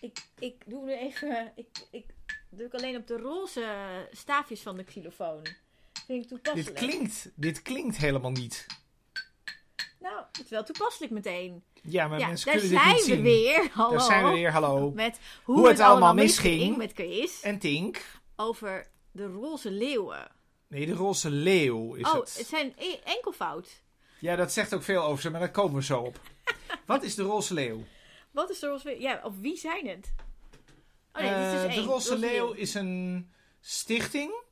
Ik, ik doe nu even. Ik, ik druk alleen op de roze staafjes van de xylofoon. Vind ik toepasselijk. Dit klinkt, dit klinkt helemaal niet. Nou, het is wel toepasselijk meteen. Ja, maar ja, mensen kunnen dit zijn niet we zien. weer. Hallo. Daar zijn we weer, hallo. Met hoe, Hoe het allemaal misging. Met Chris. En Tink. Over de roze leeuwen. Nee, de roze leeuw is oh, het. het zijn e- enkelvoud. Ja, dat zegt ook veel over ze, maar daar komen we zo op. Wat is de roze leeuw? Wat is de roze leeuw? Ja, of wie zijn het? Oh nee, het is dus de roze leeuw is een stichting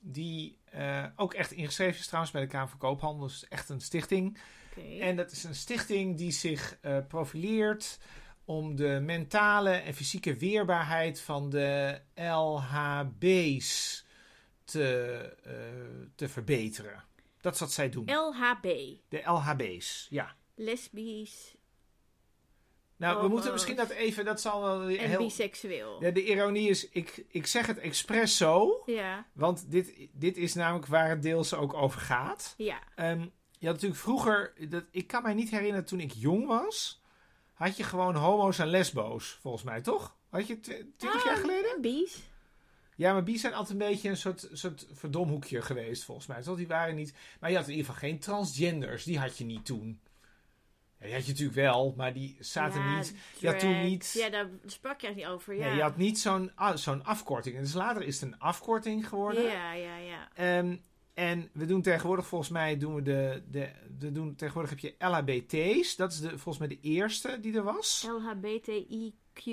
die eh, ook echt ingeschreven is trouwens bij de Kamer van Koophandel. Dus echt een stichting. Oké. En dat is een stichting die zich eh, profileert om de mentale en fysieke weerbaarheid van de LHB's te, te verbeteren. Dat is wat zij doen. LHB. De LHB's, ja. Lesbisch Nou, we Homo's. moeten misschien dat even, dat zal wel en heel... biseksueel. Ja, de ironie is, ik, ik zeg het expres zo, Ja, want dit, dit is namelijk waar het deels ook over gaat. ja. Ehm, je had natuurlijk vroeger, dat, ik kan mij niet herinneren toen ik jong was, had je gewoon homo's en lesbo's, volgens mij, toch? Had je tw- twintig jaar Ah, geleden? En bies. Ja, maar bi's zijn altijd een beetje een soort, soort verdomhoekje geweest, volgens mij. Toch? Die waren niet, maar je had in ieder geval geen transgenders, die had je niet toen. Ja, die had je natuurlijk wel, maar die zaten ja, niet... Ja, toen niet. Ja, daar sprak je niet over. Ja, Nee, je had niet zo'n ah, zo'n afkorting. En dus later is het een afkorting geworden. ja, ja, ja. Ehm, en we doen tegenwoordig, volgens mij, doen we de, de, we doen, tegenwoordig heb je LHBT's. Dat is de, volgens mij de eerste die er was. LHBTIQ.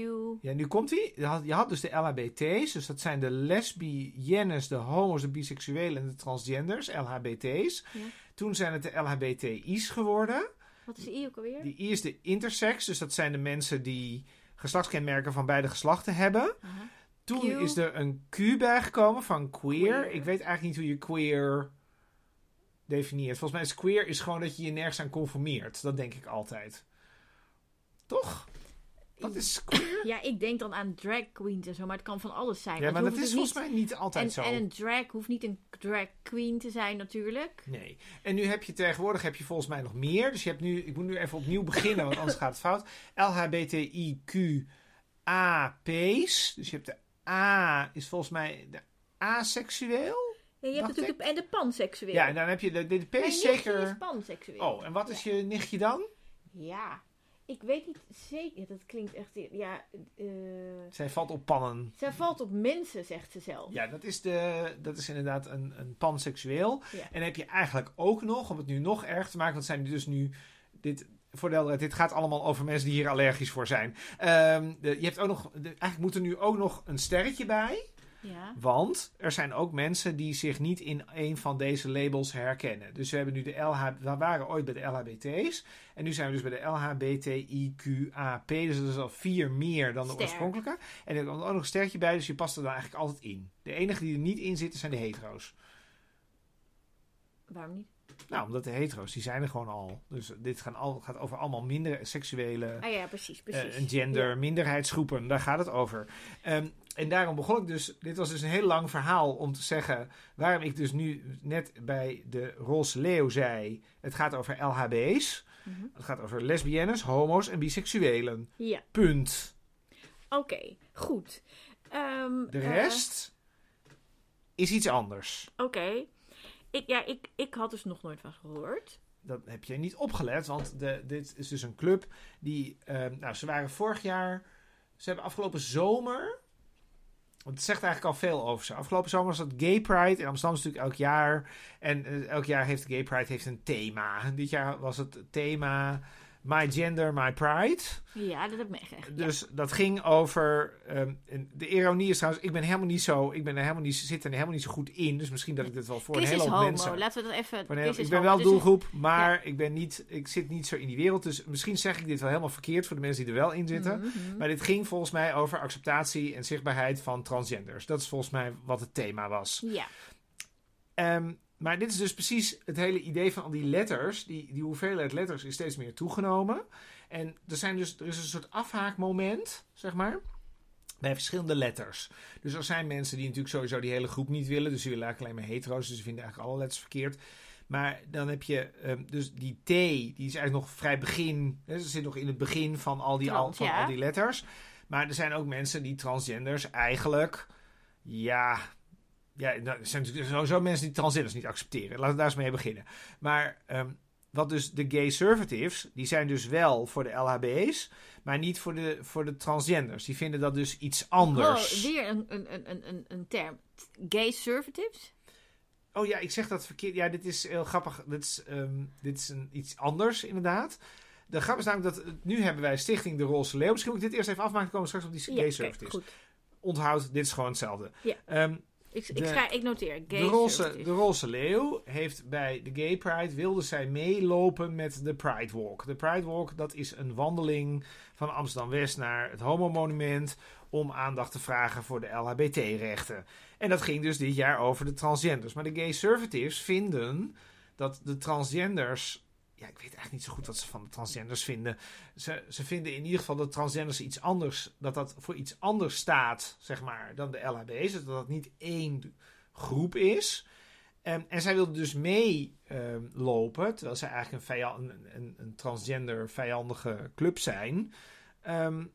Ja, nu komt hij. Je had, je had dus de LHBT's. Dus dat zijn de lesbiennes, de homo's, de biseksuelen en de transgenders. LHBT's. Ja. Toen zijn het de LHBTI's geworden. Wat is de I ook alweer? Die I is de intersex. Dus dat zijn de mensen die geslachtskenmerken van beide geslachten hebben. Toen Q. is er een Q bijgekomen van queer. Queer. Ik weet eigenlijk niet hoe je queer definieert. Volgens mij is queer is gewoon dat je je nergens aan conformeert. Dat denk ik altijd. Toch? Wat is queer? Ja, ik denk dan aan drag queens en zo, maar het kan van alles zijn. Ja, maar dat hoeft is dus volgens mij niet altijd en, zo. En een drag hoeft niet een drag queen te zijn natuurlijk. Nee. En nu heb je tegenwoordig heb je volgens mij nog meer. Dus je hebt nu, ik moet nu even opnieuw beginnen, want anders gaat het fout. LHBTIQAP's. Dus je hebt de A is volgens mij de aseksueel. Ja, je hebt Dacht natuurlijk de, en de panseksueel. Ja, en dan heb je de, de, de P zeker. is panseksueel. Oh, en wat is je nichtje dan? Ja, ik weet niet zeker. Dat klinkt echt... Ja, eh Zij valt op pannen. zij valt op mensen, zegt ze zelf. Ja, dat is, de, dat is inderdaad een, een panseksueel. Ja. En heb je eigenlijk ook nog, om het nu nog erger te maken, want zijn dus nu. Dit, voor de dit gaat allemaal over mensen die hier allergisch voor zijn. Ehm, de- je hebt ook nog. De, eigenlijk moet er nu ook nog een sterretje bij. Ja. Want er zijn ook mensen die zich niet in een van deze labels herkennen. Dus we hebben nu de LH, we waren ooit bij de LHBT's. En nu zijn we dus bij de LHBTIQAP. Dus dat is al vier meer dan de Ster. oorspronkelijke. En er komt ook nog een stertje bij, dus je past er dan eigenlijk altijd in. De enige die er niet in zitten zijn de hetero's. Waarom niet? Nou, omdat de hetero's, die zijn er gewoon al. Dus dit gaan al, gaat over allemaal minder seksuele Ah ja, precies, eh, precies. een gender, Ja. minderheidsgroepen, daar gaat het over. Ehm, en daarom begon ik dus, dit was dus een heel lang verhaal om te zeggen waarom ik dus nu net bij de roze leeuw zei, het gaat over LHB's, Mhm. het gaat over lesbiennes, homo's en biseksuelen. Ja, Punt. oké, goed. Ehm, De eh, rest is iets anders. Oké. Ik, ja, ik, ik had dus nog nooit van gehoord. Dat heb je niet opgelet, want de, dit is dus een club die, ehm, nou, ze waren vorig jaar, ze hebben afgelopen zomer, want het zegt eigenlijk al veel over ze. Afgelopen zomer was het Gay Pride in Amsterdam is natuurlijk elk jaar en eh, elk jaar heeft Gay Pride heeft een thema. Dit jaar was het thema My Gender, My Pride. Ja, dat heb ik meegekregen. Dus dat ging over. ehm, de ironie is trouwens, ik ben helemaal niet zo. Ik ben er helemaal niet, zit er helemaal niet zo goed in. Dus misschien dat ik dit wel voor Chris een hele hoop homo. mensen. Laten we dat even... Heel- ik ben homo, wel dus- doelgroep, maar ik, ben niet, ik zit niet zo in die wereld. Dus misschien zeg ik dit wel helemaal verkeerd voor de mensen die er wel in zitten. Mhm. Maar dit ging volgens mij over acceptatie en zichtbaarheid van transgenders. Dat is volgens mij wat het thema was. Ja. Ehm, maar dit is dus precies het hele idee van al die letters. Die, die hoeveelheid letters is steeds meer toegenomen. En er, zijn dus, er is een soort afhaakmoment, zeg maar. Bij verschillende letters. Dus er zijn mensen die natuurlijk sowieso die hele groep niet willen. Dus die willen eigenlijk alleen maar hetero's. Dus ze vinden eigenlijk alle letters verkeerd. Maar dan heb je ehm, dus die T, die is eigenlijk nog vrij begin. Hè, ze zit nog in het begin van al die, al, van ja. al die letters. Maar er zijn ook mensen die transgenders eigenlijk, ja, ja, nou, er zijn natuurlijk sowieso mensen die transgenders niet accepteren. Laten we daar eens mee beginnen. Maar ehm, wat dus de gay conservatives, die zijn dus wel voor de LHB's, maar niet voor de, voor de transgenders. Die vinden dat dus iets anders. Oh, weer een, een, een, een, een term. Gay conservatives? Oh ja, ik zeg dat verkeerd. Ja, dit is heel grappig. Dit is, ehm, dit is een, iets anders, inderdaad. De grap is namelijk dat nu hebben wij Stichting De Roze Leeuw. Misschien moet ik dit eerst even afmaken. komen we straks op die gay Ja, goed. Onthoud, dit is gewoon hetzelfde. Ja. Ehm, Ik, ik, De- schrijf, ik noteer. Gay de, roze, de Roze Leeuw heeft bij de Gay Pride wilde zij meelopen met de Pride Walk. De Pride Walk dat is een wandeling van Amsterdam West naar het Homo Monument om aandacht te vragen voor de LHBT-rechten. En dat ging dus dit jaar over de transgenders. Maar de Gay Conservatives vinden dat de transgenders. Ja, ik weet eigenlijk niet zo goed wat ze van de transgenders vinden. Ze, ze vinden in ieder geval dat transgenders iets anders. Dat dat voor iets anders staat, zeg maar, dan de LHB's. Dat dat niet één groep is. En, en zij wilde dus meelopen, terwijl zij eigenlijk een, vijand, een, een, een transgender vijandige club zijn. Ehm,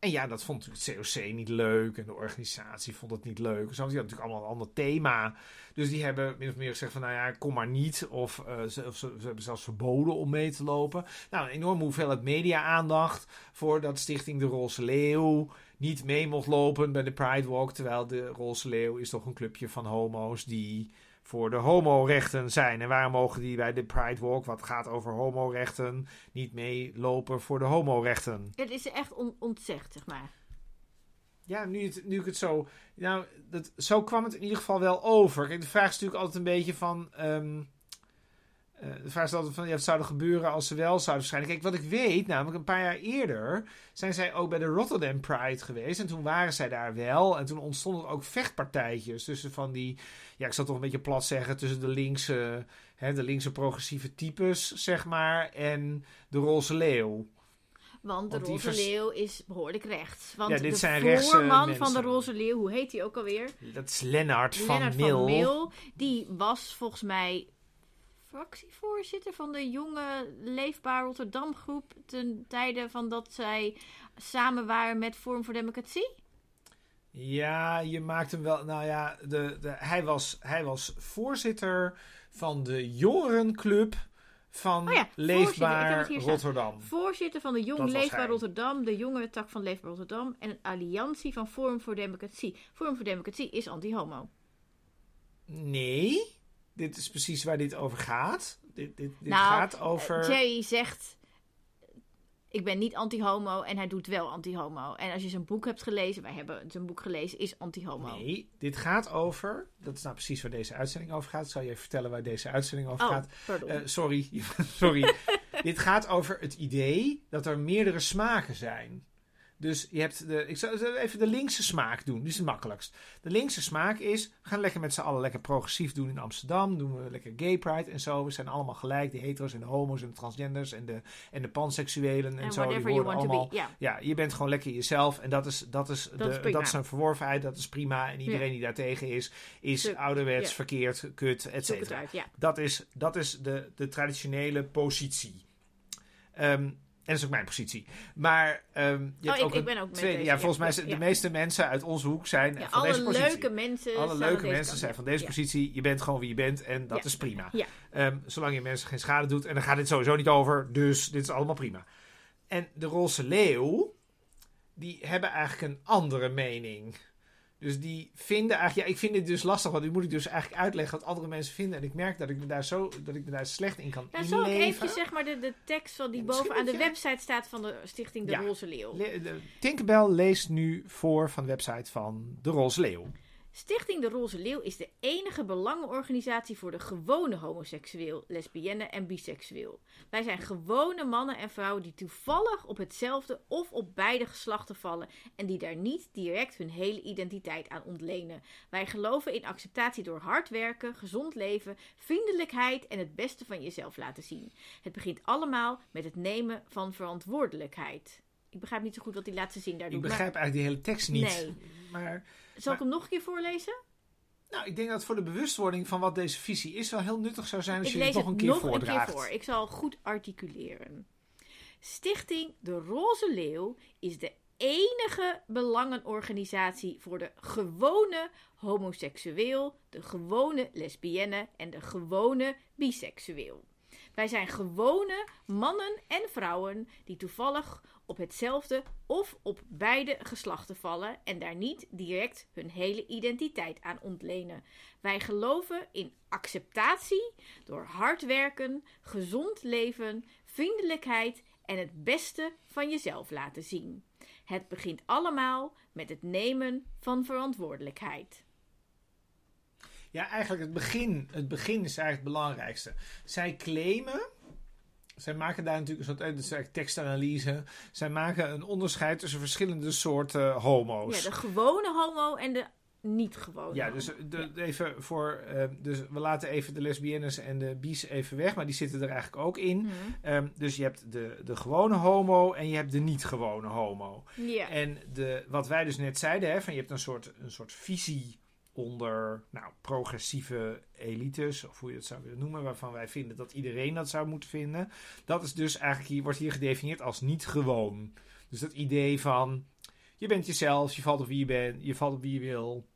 en ja, dat vond het COC niet leuk en de organisatie vond het niet leuk. Zo, die had natuurlijk allemaal een ander thema. Dus die hebben min of meer gezegd van, nou ja, kom maar niet. Of, eh, ze, of ze, ze hebben zelfs verboden om mee te lopen. Nou, een enorme hoeveelheid media-aandacht voor dat Stichting De Roze Leeuw niet mee mocht lopen bij de Pride Walk. Terwijl de Roze Leeuw is toch een clubje van homo's die voor de homorechten zijn. En waarom mogen die bij de Pride Walk, wat gaat over homorechten, niet meelopen voor de homorechten? Het is echt on- ontzegd, zeg maar. Ja, nu, het, nu ik het zo. Nou, dat, zo kwam het in ieder geval wel over. Kijk, de vraag is natuurlijk altijd een beetje van. ehm, eh, de vraag is altijd van, ja, wat zou er gebeuren als ze wel zouden verschijnen? Kijk, wat ik weet, namelijk een paar jaar eerder zijn zij ook bij de Rotterdam Pride geweest. En toen waren zij daar wel. En toen ontstonden er ook vechtpartijtjes tussen van die, ja, ik zal toch een beetje plat zeggen, tussen de linkse, hè, de linkse progressieve types, zeg maar, en de roze leeuw. Want de Want Roze Leeuw is behoorlijk rechts. Want Ja, dit de zijn voorman van de Roze Leeuw, hoe heet hij ook alweer? Dat is Lennart van Mil. van Mil. Die was volgens mij fractievoorzitter van de jonge Leefbaar Rotterdam groep ten tijde van dat zij samen waren met Forum voor Democratie. Ja, je maakt hem wel. Nou ja, de, de, hij, was, hij was voorzitter van de jongerenclub van Oh ja, voorzitter, Leefbaar staan. Rotterdam. Voorzitter van de Jong Dat Leefbaar. Rotterdam, de jongere tak van Leefbaar Rotterdam en een alliantie van Forum voor Democratie. Forum voor Democratie is anti-homo. Nee, dit is precies waar dit over gaat. Dit, dit, dit Nou, gaat over. Jerry zegt, ik ben niet anti-homo en hij doet wel anti-homo. En als je zijn boek hebt gelezen, wij hebben zijn boek gelezen, is anti-homo. Nee, dit gaat over. Dat is nou precies waar deze uitzending over gaat. Ik zal je even vertellen waar deze uitzending over Oh, gaat. Eh, sorry, sorry. Dit gaat over het idee dat er meerdere smaken zijn. Dus je hebt de. Ik zal even de linkse smaak doen. Die is het makkelijkst. De linkse smaak is. We gaan lekker met z'n allen lekker progressief doen in Amsterdam. Doen we lekker gay pride en zo. We zijn allemaal gelijk. De hetero's en de homo's en de transgenders en de, en de panseksuelen en, zo. Die allemaal. be. Ja. Ja, je bent gewoon lekker jezelf. En dat is, dat is, Dat is de, prima. dat is een verworvenheid. Dat is prima. En iedereen die daartegen is, is ouderwets, verkeerd, kut, et cetera. Dat is, dat is de, de traditionele positie. Ehm, en dat is ook mijn positie. Maar ehm, je hebt ik- ook ik ben ook deze, ja, volgens mij zijn ja. de meeste mensen uit onze hoek zijn Ja, van alle deze positie. leuke mensen Alle leuke mensen kant, zijn van deze positie. Je bent gewoon wie je bent en dat is prima. Ja. Ehm, zolang je mensen geen schade doet. En dan gaat dit sowieso niet over. Dus dit is allemaal prima. En de roze leeuw, die hebben eigenlijk een andere mening. Dus die vinden eigenlijk, ja, ik vind dit dus lastig, want nu moet ik dus eigenlijk uitleggen wat andere mensen vinden. En ik merk dat ik me daar zo, dat ik me daar slecht in kan Nou, zal ik inleven. even zeg maar de, de tekst van die bovenaan de website staat van de Stichting De Ja. Roze Leeuw. Le- de- Tinkerbell leest nu voor van de website van de Roze Leeuw. Stichting De Roze Leeuw is de enige belangenorganisatie voor de gewone homoseksueel, lesbienne en biseksueel. Wij zijn gewone mannen en vrouwen die toevallig op hetzelfde of op beide geslachten vallen en die daar niet direct hun hele identiteit aan ontlenen. Wij geloven in acceptatie door hard werken, gezond leven, vriendelijkheid en het beste van jezelf laten zien. Het begint allemaal met het nemen van verantwoordelijkheid. Ik begrijp niet zo goed wat die laatste zin daar Ik doet. maar- begrijp eigenlijk die hele tekst niet. Nee. Maar Zal ik hem nog een keer voorlezen? nou, ik denk dat voor de bewustwording van wat deze visie is wel heel nuttig zou zijn als Ik je het nog een keer nog voordraagt. een keer voor. Ik zal goed articuleren. Stichting De Roze Leeuw is de enige belangenorganisatie voor de gewone homoseksueel, de gewone lesbienne en de gewone biseksueel. Wij zijn gewone mannen en vrouwen die toevallig op hetzelfde of op beide geslachten vallen en daar niet direct hun hele identiteit aan ontlenen. Wij geloven in acceptatie door hard werken, gezond leven, vriendelijkheid en het beste van jezelf laten zien. Het begint allemaal met het nemen van verantwoordelijkheid. Ja, eigenlijk het begin, het begin is eigenlijk het belangrijkste. Zij claimen, zij maken daar natuurlijk een soort, eh, dus tekstanalyse, zij maken een onderscheid tussen verschillende soorten homo's. Ja, de gewone homo en de niet gewone. Ja, dus de, even voor. eh, dus we laten even de lesbiennes en de bi's even weg, maar die zitten er eigenlijk ook in. Mhm. Ehm, dus je hebt de, de gewone homo en je hebt de niet gewone homo. Ja. En de, wat wij dus net zeiden, hè, van je hebt een soort, een soort visie onder nou, progressieve elites, of hoe je het zou willen noemen, waarvan wij vinden dat iedereen dat zou moeten vinden. Dat is dus eigenlijk hier, wordt hier gedefinieerd als niet gewoon. Dus dat idee van je bent jezelf, je valt op wie je bent, je valt op wie je wil.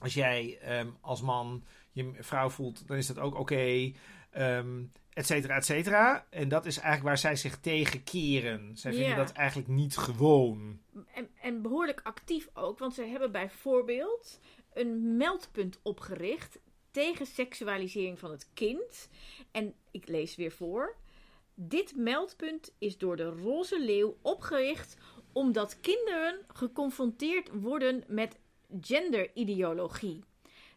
Als jij ehm, als man je vrouw voelt, dan is dat ook oké. ehm, et cetera, et cetera. En dat is eigenlijk waar zij zich tegen keren. Zij vinden Ja. dat eigenlijk niet gewoon. En, en behoorlijk actief ook, want ze hebben bijvoorbeeld een meldpunt opgericht tegen seksualisering van het kind. En ik lees weer voor. Dit meldpunt is door de Roze Leeuw opgericht omdat kinderen geconfronteerd worden met genderideologie.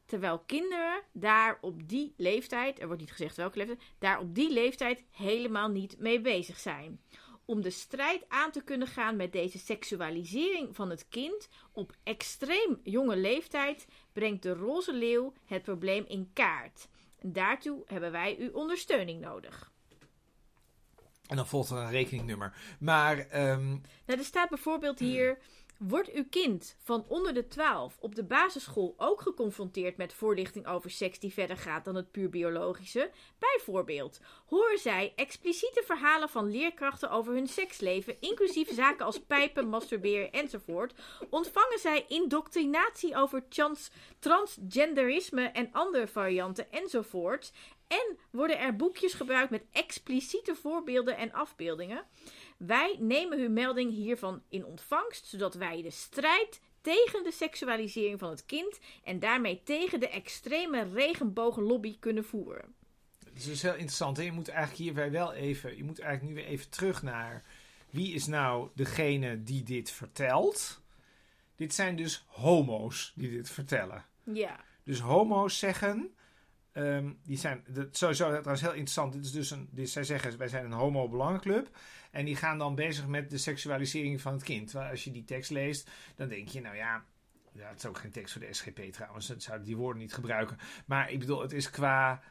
Terwijl kinderen daar op die leeftijd, er wordt niet gezegd welke leeftijd, daar op die leeftijd helemaal niet mee bezig zijn. Om de strijd aan te kunnen gaan met deze seksualisering van het kind op extreem jonge leeftijd, brengt de Roze Leeuw het probleem in kaart. En daartoe hebben wij uw ondersteuning nodig. En dan volgt er een rekeningnummer. Maar ehm, Nou, er staat bijvoorbeeld hier. Wordt uw kind van onder de 12 op de basisschool ook geconfronteerd met voorlichting over seks die verder gaat dan het puur biologische? Bijvoorbeeld, horen zij expliciete verhalen van leerkrachten over hun seksleven, inclusief zaken als pijpen, masturberen enzovoort? Ontvangen zij indoctrinatie over trans transgenderisme en andere varianten enzovoort? En worden er boekjes gebruikt met expliciete voorbeelden en afbeeldingen? Wij nemen uw melding hiervan in ontvangst, zodat wij de strijd tegen de seksualisering van het kind en daarmee tegen de extreme regenbogenlobby kunnen voeren. het is dus heel interessant. Hè? Je moet eigenlijk hierbij wel even... Je moet eigenlijk nu weer even terug naar... Wie is nou degene die dit vertelt? Dit zijn dus homo's die dit vertellen. Ja, Dus homo's zeggen... ehm, die zijn dat, sowieso trouwens heel interessant. Dit is dus een, dit, zij zeggen wij zijn een homo-belangenclub. En die gaan dan bezig met de seksualisering van het kind. Terwijl als je die tekst leest, dan denk je, nou ja. Ja, het is ook geen tekst voor de SGP trouwens. Dat zouden die woorden niet gebruiken. Maar ik bedoel, het is qua,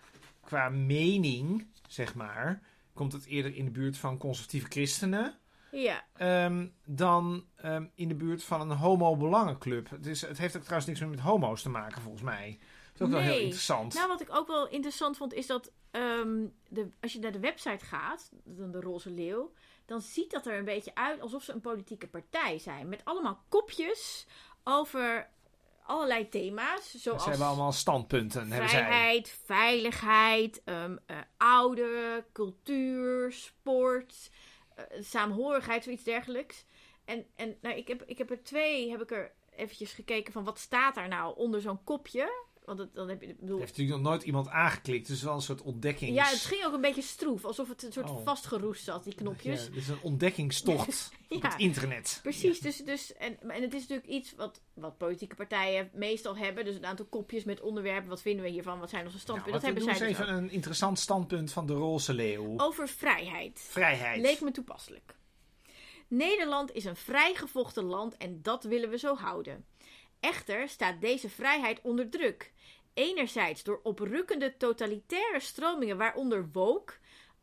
qua mening, zeg maar. Komt het eerder in de buurt van conservatieve christenen. ja. ehm, dan ehm, in de buurt van een homo-belangenclub. Het, is, het heeft ook trouwens niks meer met homo's te maken, volgens mij. Dat is ook wel heel Nee. interessant. Nou, wat ik ook wel interessant vond, is dat ehm, de, als je naar de website gaat, dan de Roze Leeuw, dan ziet dat er een beetje uit alsof ze een politieke partij zijn. Met allemaal kopjes over allerlei thema's. Ze Zoals hebben allemaal standpunten, hebben zij. vrijheid, veiligheid, ehm, eh, ouderen, cultuur, sport, eh, saamhorigheid, zoiets dergelijks. En, en nou, ik, heb, ik heb er twee, heb ik er eventjes gekeken van wat staat daar nou onder zo'n kopje. Want het, dan heb je, bedoel, heeft natuurlijk nog nooit iemand aangeklikt. Dus wel een soort ontdekkings... ja, het ging ook een beetje stroef, alsof het een soort Oh. vastgeroest zat, die knopjes. Ja, is een ontdekkingstocht op het internet. Precies, dus, dus en, en het is natuurlijk iets wat, wat politieke partijen meestal hebben. Dus een aantal kopjes met onderwerpen. Wat vinden we hiervan? Wat zijn onze Nou, standpunten? wat, dat hebben zij dus even een interessant standpunt van de Roze Leeuw. Over vrijheid. Vrijheid. Leek me toepasselijk. Nederland is een vrijgevochten land en dat willen we zo houden. Echter staat deze vrijheid onder druk. Enerzijds door oprukkende totalitaire stromingen, waaronder woke.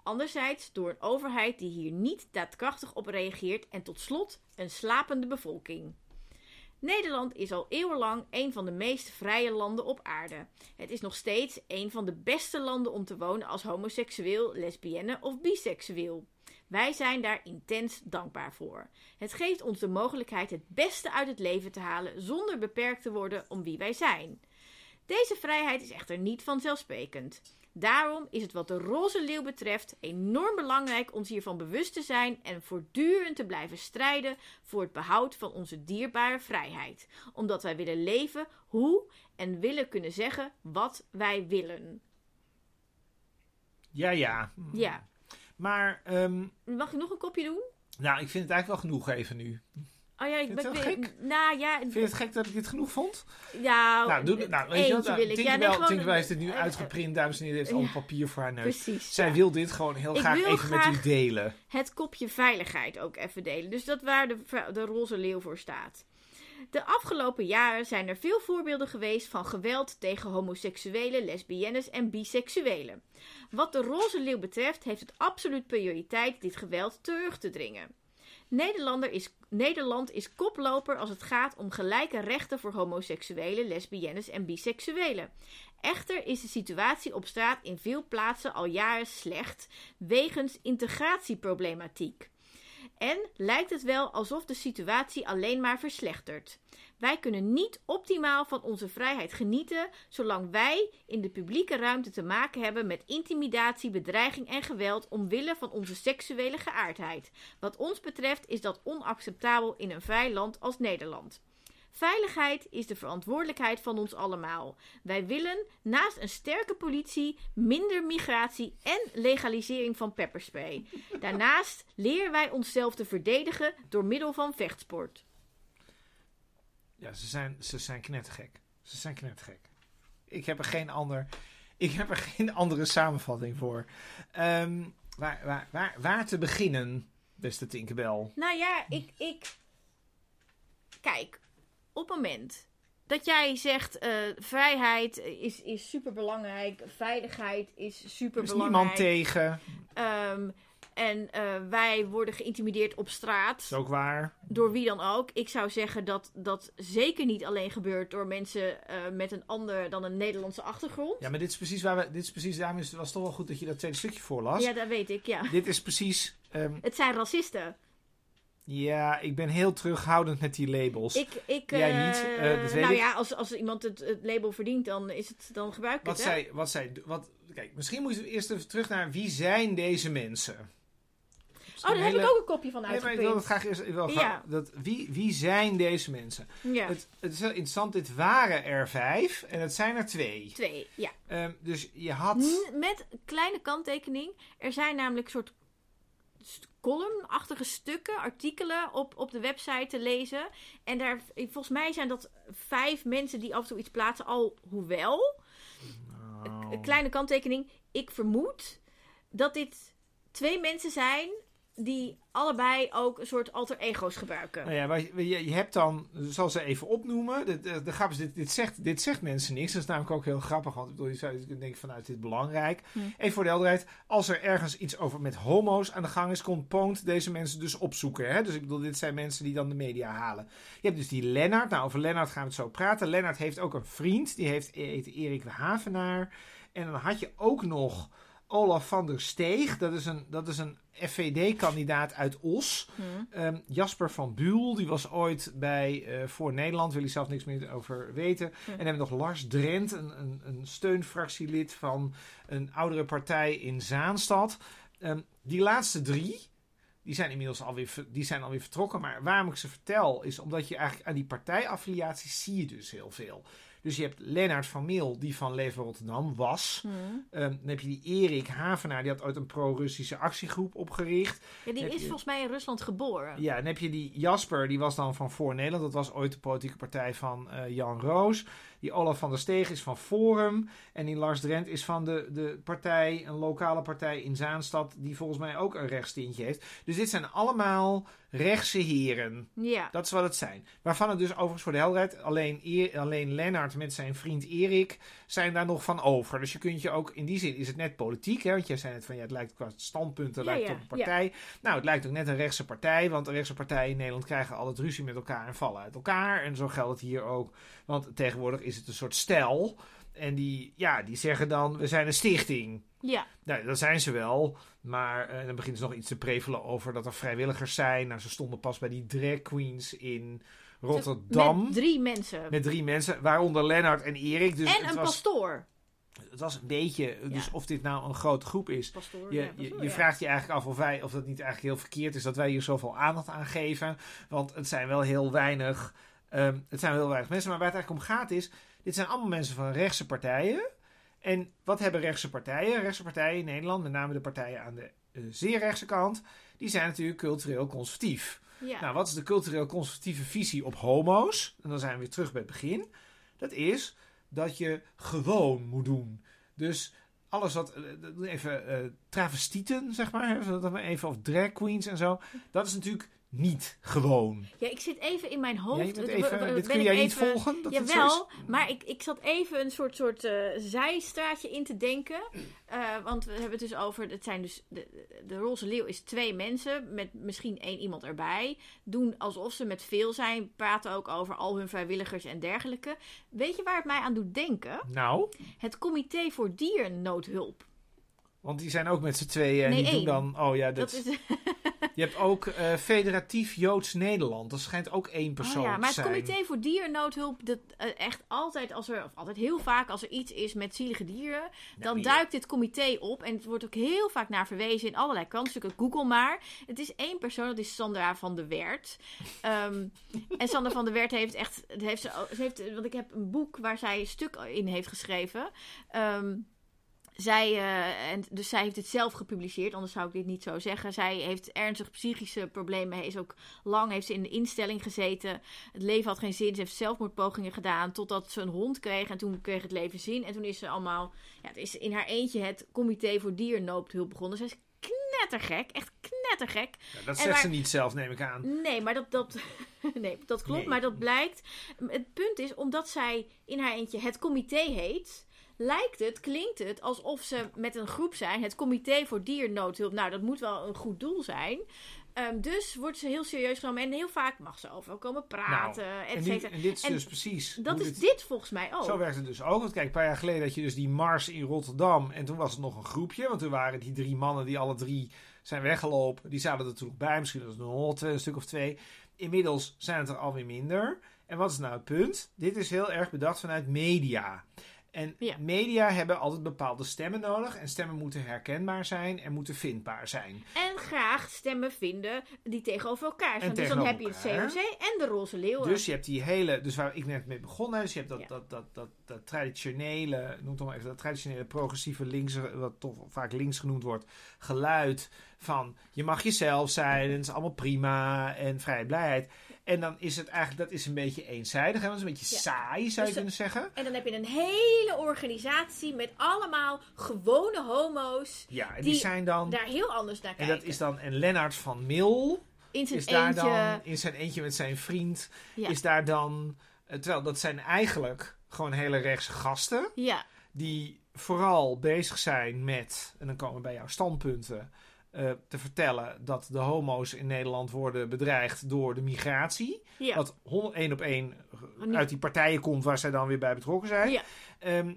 Anderzijds door een overheid die hier niet daadkrachtig op reageert. En tot slot een slapende bevolking. Nederland is al eeuwenlang een van de meest vrije landen op aarde. Het is nog steeds een van de beste landen om te wonen als homoseksueel, lesbienne of biseksueel. Wij zijn daar intens dankbaar voor. Het geeft ons de mogelijkheid het beste uit het leven te halen zonder beperkt te worden om wie wij zijn. Deze vrijheid is echter niet vanzelfsprekend. Daarom is het wat de roze leeuw betreft enorm belangrijk ons hiervan bewust te zijn en voortdurend te blijven strijden voor het behoud van onze dierbare vrijheid. Omdat wij willen leven hoe en willen kunnen zeggen wat wij willen. Ja, ja. Ja. Maar, ehm, Mag ik nog een kopje doen? nou, ik vind het eigenlijk wel genoeg even nu. Oh ja, ik Vind je ben weer- gek? Nou ja, Vind je het gek dat ik dit genoeg vond? ja nou, doe, nou, weet je wat? eentje wil ik. Ja, nee, Tinkerbell, gewoon- Tinkerbell heeft dit nu eh, uitgeprint, dames en heren. Heeft al ja. papier voor haar neus. Precies. Zij ja. wil dit gewoon heel Ik graag wil even met graag- u delen. het kopje veiligheid ook even delen. Dus dat waar de, v- de roze leeuw voor staat. De afgelopen jaren zijn er veel voorbeelden geweest van geweld tegen homoseksuelen, lesbiennes en biseksuelen. Wat de roze leeuw betreft heeft het absoluut prioriteit dit geweld terug te dringen. Nederlander is, Nederland is koploper als het gaat om gelijke rechten voor homoseksuelen, lesbiennes en biseksuelen. Echter is de situatie op straat in veel plaatsen al jaren slecht wegens integratieproblematiek. En lijkt het wel alsof de situatie alleen maar verslechtert. Wij kunnen niet optimaal van onze vrijheid genieten zolang wij in de publieke ruimte te maken hebben met intimidatie, bedreiging en geweld omwille van onze seksuele geaardheid. Wat ons betreft is dat onacceptabel in een vrij land als Nederland. Veiligheid is de verantwoordelijkheid van ons allemaal. Wij willen naast een sterke politie minder migratie en legalisering van pepperspray. Daarnaast leren wij onszelf te verdedigen door middel van vechtsport. Ja, ze zijn, ze zijn knettergek. Ze zijn knettergek. Ik heb er geen ander... Ik heb er geen andere samenvatting voor. Ehm, waar, waar, waar, waar te beginnen, beste Tinkerbell? Nou ja, ik. ik... Kijk, op het moment dat jij zegt: eh, vrijheid is, is super belangrijk, veiligheid is super Er is niemand tegen. en eh, wij worden geïntimideerd op straat. Dat is ook waar. Door wie dan ook. Ik zou zeggen dat dat zeker niet alleen gebeurt door mensen eh, met een ander dan een Nederlandse achtergrond. Ja, maar dit is precies waar we... Dit is precies, daarom is het was toch wel goed dat je dat tweede stukje voorlas. Ja, dat weet ik, ja. Dit is precies... ehm, Het zijn racisten. Ja, ik ben heel terughoudend met die labels. Ik, ik, Jij eh, niet, eh, dat weet nou ik. ja, als, als iemand het, het label verdient, dan, is het, dan gebruik ik Wat het. hè? wat zij, wat, kijk, misschien moeten we eerst even terug naar wie zijn deze mensen? Oh, daar heb ik ook een kopje van Nee, maar ik wil uitgeprint. het graag eerst, graag- Ja. dat, wie, wie zijn deze mensen? Ja, Het, het is heel interessant, dit waren er vijf en het zijn er twee. twee. Ja. Ehm, dus je had... N- Met een kleine kanttekening. Er zijn namelijk soort columnachtige stukken, artikelen op, op de website te lezen. En daar, volgens mij zijn dat vijf mensen die af en toe iets plaatsen. Alhoewel, Oh. een kleine kanttekening. Ik vermoed dat dit twee mensen zijn die allebei ook een soort alter ego's gebruiken. Nou ja, maar je, je- hebt dan, zal ze even opnoemen. De, de, de grap is, dit, dit, zegt, dit zegt mensen niks. Dat is namelijk ook heel grappig. Want ik bedoel, je zou denken vanuit dit is belangrijk. Hm. Even voor de helderheid. Als er ergens iets over met homo's aan de gang is, komt Poont deze mensen dus opzoeken. Hè? Dus ik bedoel, dit zijn mensen die dan de media halen. Je hebt dus die Lennart. Nou, over Lennart gaan we het zo praten. Lennart heeft ook een vriend. Die heeft, heet Erik Havenaar. En dan had je ook nog Olaf van der Steeg. Dat is een, dat is een FVD-kandidaat uit Os. Hm. Ehm, Jasper van Buul, die was ooit bij eh, Voor Nederland, wil hij zelf niks meer over weten. Hm. En dan hebben we nog Lars Drent, een, een, een steunfractielid van een oudere partij in Zaanstad. Ehm, die laatste drie, die zijn inmiddels alweer, die zijn alweer vertrokken. Maar waarom ik ze vertel, is omdat je eigenlijk aan die partijaffiliaties zie je dus heel veel. Dus je hebt Lennart van Meel, die van Leven Rotterdam was. Hm. Ehm, dan heb je die Erik Havenaar, die had ooit een pro-Russische actiegroep opgericht. Ja, die is je- volgens mij in Rusland geboren. Ja, dan heb je die Jasper, die was dan van Voor Nederland. Dat was ooit de politieke partij van eh, Jan Roos. Die Olaf van der Steeg is van Forum. En die Lars Drent is van de, de partij, een lokale partij in Zaanstad. Die volgens mij ook een rechtstintje heeft. Dus dit zijn allemaal rechtse heren. Ja. Dat is wat het zijn. Waarvan het dus overigens voor de helderheid alleen, alleen Lennart met zijn vriend Erik zijn daar nog van over. Dus je kunt je ook, in die zin is het net politiek. Hè? Want jij zei net van ja, het lijkt qua standpunten Ja, lijkt ja, op een partij. Nou, het lijkt ook net een rechtse partij. Want de rechtse partijen in Nederland krijgen altijd ruzie met elkaar en vallen uit elkaar. En zo geldt het hier ook. Want tegenwoordig is het een soort stijl. En die, ja, die zeggen dan, we zijn een stichting. Ja, Nou, dat zijn ze wel. Maar eh, dan beginnen ze nog iets te prevelen over dat er vrijwilligers zijn. Nou, ze stonden pas bij die drag queens in Rotterdam. met drie mensen. Met drie mensen, waaronder Lennart en Erik. Dus en het een was, pastoor. het was een beetje, dus Ja. of dit nou een grote groep is. pastoor, Je, ja, je, pastoor, je vraagt je eigenlijk af of, wij, of dat niet eigenlijk heel verkeerd is dat wij hier zoveel aandacht aan geven. Want het zijn wel heel weinig, ehm, het zijn wel heel weinig mensen. Maar waar het eigenlijk om gaat is, dit zijn allemaal mensen van rechtse partijen. En wat hebben rechtse partijen? Rechtse partijen in Nederland, met name de partijen aan de eh, zeer rechtse kant, die zijn natuurlijk cultureel conservatief. Ja. Nou, wat is de cultureel conservatieve visie op homo's? En dan zijn we weer terug bij het begin. Dat is dat je gewoon moet doen. Dus alles wat, eh, doe even eh travestieten, zeg maar, even of drag queens en zo. Dat is natuurlijk niet gewoon. ja, ik zit even in mijn hoofd. Ja, even, dit kun jij niet even- volgen? Dat Jawel, maar ik, ik zat even een soort, soort eh, zijstraatje in te denken. Eh, want we hebben het dus over, het zijn dus, de, de roze leeuw is twee mensen met misschien één iemand erbij. Doen alsof ze met veel zijn, praten ook over al hun vrijwilligers en dergelijke. Weet je waar het mij aan doet denken? Nou, Het Comité voor Diernoodhulp. Want die zijn ook met z'n tweeën en Nee, die doen dan... Oh ja, Dat, dat, is, je hebt ook eh, Federatief Joods Nederland. Dat schijnt ook één persoon Oh ja, maar het. Comité voor Diernoodhulp, dat eh, echt altijd als er, of altijd heel vaak als er iets is met zielige dieren, dan duikt dit comité op. En het wordt ook heel vaak naar verwezen in allerlei krantenstukken. Google maar. Het is één persoon, dat is Sandra van der Wert. Ehm, en Sandra van der Wert heeft echt, het heeft ze, ze heeft, want ik heb een boek waar zij een stuk in heeft geschreven. Ehm, zij, eh, en dus zij heeft het zelf gepubliceerd, anders zou ik dit niet zo zeggen. Zij heeft ernstig psychische problemen. Is ook lang heeft ze in de instelling gezeten. Het leven had geen zin. Ze heeft zelfmoordpogingen gedaan totdat ze een hond kreeg. En toen kreeg het leven zin. En toen is ze allemaal, ja, het is in haar eentje het Comité voor Diernoodhulp begonnen. Zij is knettergek, echt knettergek. Ja, dat zegt waar- ze niet zelf, neem ik aan. Nee, maar dat, dat, nee, dat klopt. Nee. Maar dat blijkt. Het punt is, omdat zij in haar eentje het comité heet. Lijkt het, klinkt het alsof ze met een groep zijn. Het comité voor diernoodhulp. Nou, dat moet wel een goed doel zijn. Ehm, dus wordt ze heel serieus genomen. En heel vaak mag ze over komen praten, Nou, et En, en dit is En dus precies... Dat is dit- dit volgens mij ook. Zo werkt het dus ook. Want kijk, een paar jaar geleden had je dus die mars in Rotterdam. En toen was het nog een groepje. Want toen waren die drie mannen die alle drie zijn weggelopen. Die zaten er toen nog bij. Misschien was het nog een stuk of twee. Inmiddels zijn het er alweer minder. En wat is nou het punt? Dit is heel erg bedacht vanuit media. En Ja. media hebben altijd bepaalde stemmen nodig. En stemmen moeten herkenbaar zijn en moeten vindbaar zijn. En graag stemmen vinden die tegenover elkaar staan. Dus dan heb je het. COC en de Roze Leeuwen. Dus je hebt die hele, dus waar ik net mee begonnen, dus je hebt dat, Ja. dat, dat, dat, dat traditionele, noem het maar even, dat traditionele progressieve links, wat toch vaak links genoemd wordt, geluid van je mag jezelf zijn, en het is allemaal prima en vrijblijheid. En dan is het eigenlijk, dat is een beetje eenzijdig, hè, dat is een beetje Ja. saai zou je Dus- kunnen zeggen. En dan heb je een hele organisatie met allemaal gewone homo's. Ja, en die, die zijn dan, Daar heel anders naar en kijken. dat is dan, en Lennart van Mil in zijn is daar eentje. dan, in zijn eentje met zijn vriend, Ja. is daar dan, eh, terwijl dat zijn eigenlijk gewoon hele rechtse gasten. Ja, die vooral bezig zijn met, en dan komen we bij jouw standpunten, eh, te vertellen dat de homo's in Nederland worden bedreigd door de migratie. ja. Wat één op één uit die partijen komt waar zij dan weer bij betrokken zijn. Ja. Ehm,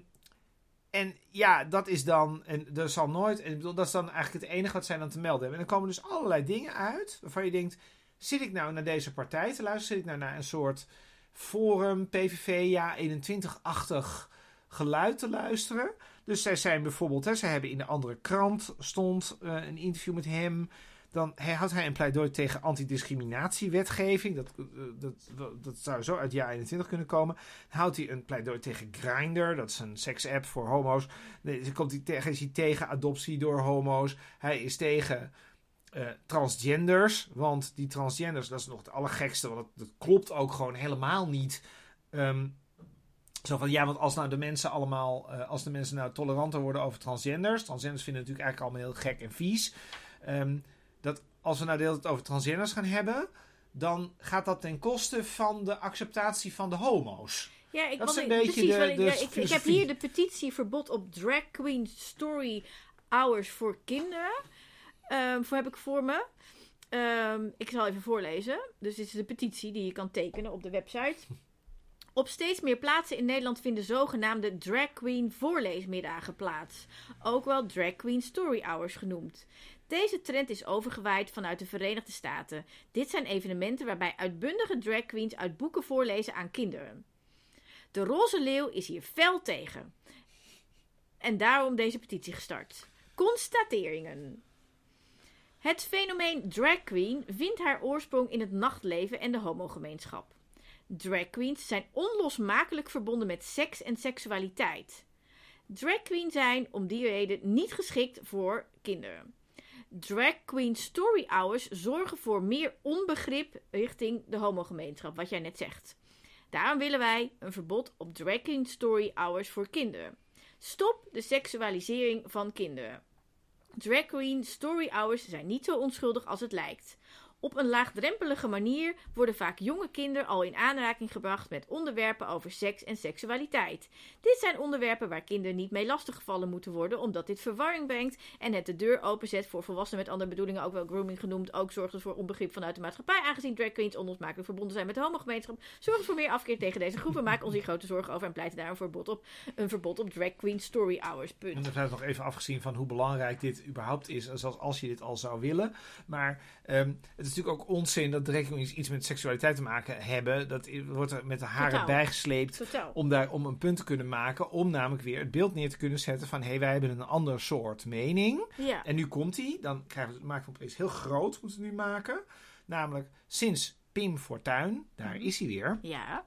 en ja, dat is dan, en dat zal nooit, en bedoel, dat is dan eigenlijk het enige wat zij dan te melden hebben. En dan komen dus allerlei dingen uit waarvan je denkt, zit ik nou naar deze partij te luisteren? Zit ik nou naar een soort forum, PVV, ja, 21-achtig geluid te luisteren? Dus zij zijn bijvoorbeeld, hè, zij hebben in de andere krant stond eh, een interview met hem. Dan houdt hij een pleidooi tegen antidiscriminatiewetgeving. Dat, eh, dat, dat, dat zou zo uit jaar 21 kunnen komen. Houdt hij een pleidooi tegen Grindr. Dat is een seksapp voor homo's. Nee, dan komt hij tegen, is hij tegen adoptie door homo's. Hij is tegen eh, transgenders. Want die transgenders, dat is nog het allergekste. Want dat, dat klopt ook gewoon helemaal niet. Ehm, zo van, ja, want als nou de mensen allemaal, eh, als de mensen nou toleranter worden over transgenders. Transgenders vinden het natuurlijk eigenlijk allemaal heel gek en vies. Ehm, dat als we nou de hele tijd over transgenders gaan hebben, dan gaat dat ten koste van de acceptatie van de homo's. ja ik, dat is een ik- beetje precies, de- ik, de ja, ik, ik heb hier de petitie verbod op drag queen story hours voor kinderen. Ehm, voor heb ik voor me. Ehm, ik zal even voorlezen. Dus dit is de petitie die je kan tekenen op de website. Op steeds meer plaatsen in Nederland vinden zogenaamde drag queen voorleesmiddagen plaats. Ook wel drag queen story hours genoemd. Deze trend is overgewaaid vanuit de Verenigde Staten. Dit zijn evenementen waarbij uitbundige drag queens uit boeken voorlezen aan kinderen. De Roze Leeuw is hier fel tegen. En daarom deze petitie gestart. Constateringen. Het fenomeen drag queen vindt haar oorsprong in het nachtleven en de homogemeenschap. Drag queens zijn onlosmakelijk verbonden met seks en seksualiteit. Drag queens zijn om die reden niet geschikt voor kinderen. Drag queen story hours zorgen voor meer onbegrip richting de homogemeenschap, wat jij net zegt. Daarom willen wij een verbod op drag queen story hours voor kinderen. Stop de seksualisering van kinderen. Drag queen story hours zijn niet zo onschuldig als het lijkt. Op een laagdrempelige manier worden vaak jonge kinderen al in aanraking gebracht met onderwerpen over seks en seksualiteit. Dit zijn onderwerpen waar kinderen niet mee lastiggevallen moeten worden, omdat dit verwarring brengt en het de deur openzet voor volwassenen met andere bedoelingen, ook wel grooming genoemd. Ook zorgt voor onbegrip vanuit de maatschappij, aangezien drag queens onlosmakelijk verbonden zijn met de homogemeenschap. Zorgt voor meer afkeer tegen deze groepen, maak ons hier grote zorgen over en pleiten daar een verbod op. Een verbod op drag queen story hours. Punt. En hebben nog even afgezien van hoe belangrijk dit überhaupt is, zoals als je dit al zou willen. Maar ehm, het is natuurlijk ook onzin dat drag iets met seksualiteit te maken hebben. Dat wordt er met de haren Totaal. bijgesleept Totaal. om, daar, om een punt te kunnen maken. Om namelijk weer het beeld neer te kunnen zetten van... hé, hey, wij hebben een ander soort mening. Ja. En nu komt hij. Dan krijgen we, maken we het opeens heel groot, moeten we nu maken. Namelijk, sinds Pim Fortuyn, daar is hij weer... Ja.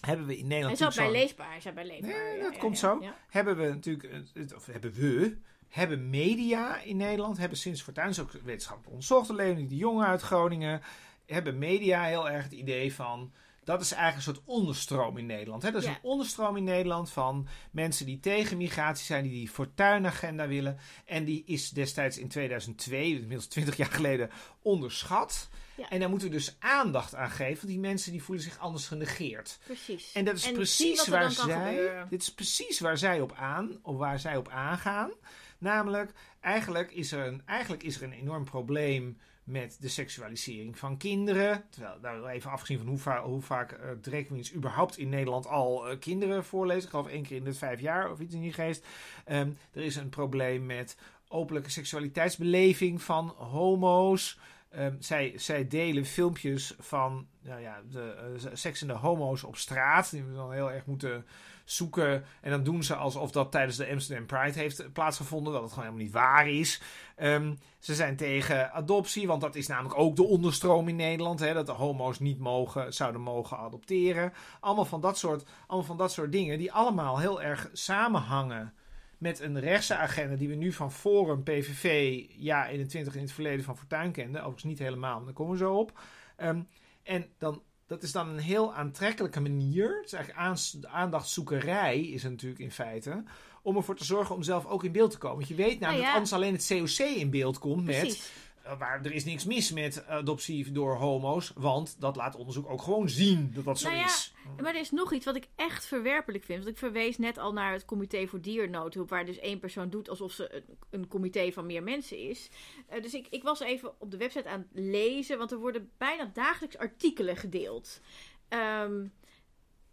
hebben we in Hij Nederland... zat bij natuurlijk leesbaar. Hij zat bij leesbaar. Nee, dat ja, komt ja, zo. ja. hebben we natuurlijk, of hebben we, hebben media in Nederland, hebben sinds Fortuyn, ook wetenschappelijk onderzocht, Leonie de Jonge uit Groningen, hebben media heel erg het idee van, dat is eigenlijk een soort onderstroom in Nederland. Hè? Dat is Ja. een onderstroom in Nederland van mensen die tegen migratie zijn, die die Fortuyn-agenda willen. En die is destijds in 2002, inmiddels 20 jaar geleden, onderschat. Ja. En daar moeten we dus aandacht aan geven, want die mensen die voelen zich anders genegeerd. Precies. En dat is precies waar zij. Dit is precies waar zij op aan, of waar zij op aangaan. Namelijk, eigenlijk is er een, eigenlijk is er een enorm probleem met de seksualisering van kinderen. Terwijl, nou, even afgezien van hoe, hoe vaak eh drag überhaupt in Nederland al eh, kinderen voorlezen. Ik geloof één keer in de vijf jaar of iets in die geest. Ehm, er is een probleem met openlijke seksualiteitsbeleving van homo's. Ehm, zij, zij delen filmpjes van nou ja, de eh, seksende homo's op straat. Die we dan heel erg moeten zoeken. En dan doen ze alsof dat tijdens de Amsterdam Pride heeft plaatsgevonden. Dat het gewoon helemaal niet waar is. Ehm, ze zijn tegen adoptie, want dat is namelijk ook de onderstroom in Nederland. Hè, dat de homo's niet mogen, zouden mogen adopteren. Allemaal van, dat soort, allemaal van dat soort dingen die allemaal heel erg samenhangen met een rechtse agenda die we nu van Forum, PVV, ja 21 in het verleden van Fortuyn kenden. Overigens niet helemaal, maar daar komen we zo op. Ehm, en dan, dat is dan een heel aantrekkelijke manier. Het is eigenlijk aandachtzoekerij is het natuurlijk in feite. Om ervoor te zorgen om zelf ook in beeld te komen. Want je weet namelijk Nou ja. dat anders alleen het COC in beeld komt met... Precies. Waar er is niks mis met adoptie door homo's. Want dat laat onderzoek ook gewoon zien dat dat zo Nou ja, is. Maar er is nog iets wat ik echt verwerpelijk vind. Want ik verwees net al naar het comité voor diernoodhulp, waar dus één persoon doet alsof ze een, een comité van meer mensen is. Eh, dus ik, ik was even op de website aan het lezen, want er worden bijna dagelijks artikelen gedeeld. Ehm,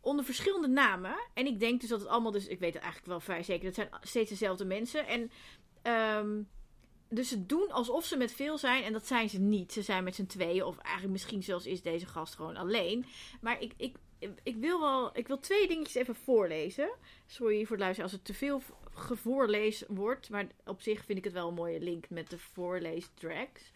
onder verschillende namen. En ik denk dus dat het allemaal, dus ik weet het eigenlijk wel vrij zeker, dat zijn steeds dezelfde mensen. En ehm, dus ze doen alsof ze met veel zijn en dat zijn ze niet. Ze zijn met z'n tweeën of eigenlijk misschien zelfs is deze gast gewoon alleen. Maar ik, ik, ik wil wel, ik wil twee dingetjes even voorlezen. Sorry voor het luisteren als het te veel gevoorlees wordt. Maar op zich vind ik het wel een mooie link met de voorleesdrags.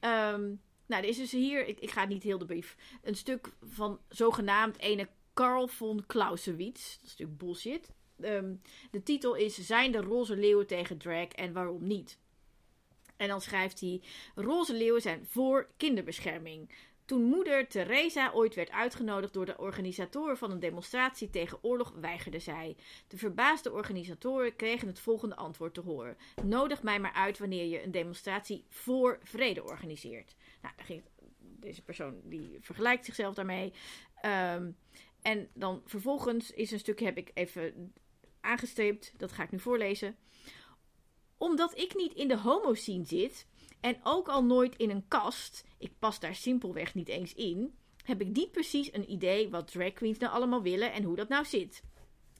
Ehm nou, er is dus hier, ik, ik ga niet heel de brief, een stuk van zogenaamd ene Karl von Clausewitz. Dat is natuurlijk bullshit. Ehm, de titel is Zijn de roze leeuwen tegen drag en waarom niet? En dan schrijft hij: Roze leeuwen zijn voor kinderbescherming. Toen moeder Teresa ooit werd uitgenodigd door de organisatoren van een demonstratie tegen oorlog, weigerde zij. De verbaasde organisatoren kregen het volgende antwoord te horen: Nodig mij maar uit wanneer je een demonstratie voor vrede organiseert. Nou, deze persoon die vergelijkt zichzelf daarmee. Ehm, en dan vervolgens is een stukje heb ik even aangestreept. Dat ga ik nu voorlezen. Omdat ik niet in de homo-scene zit en ook al nooit in een kast, ik pas daar simpelweg niet eens in, heb ik niet precies een idee wat drag queens nou allemaal willen en hoe dat nou zit.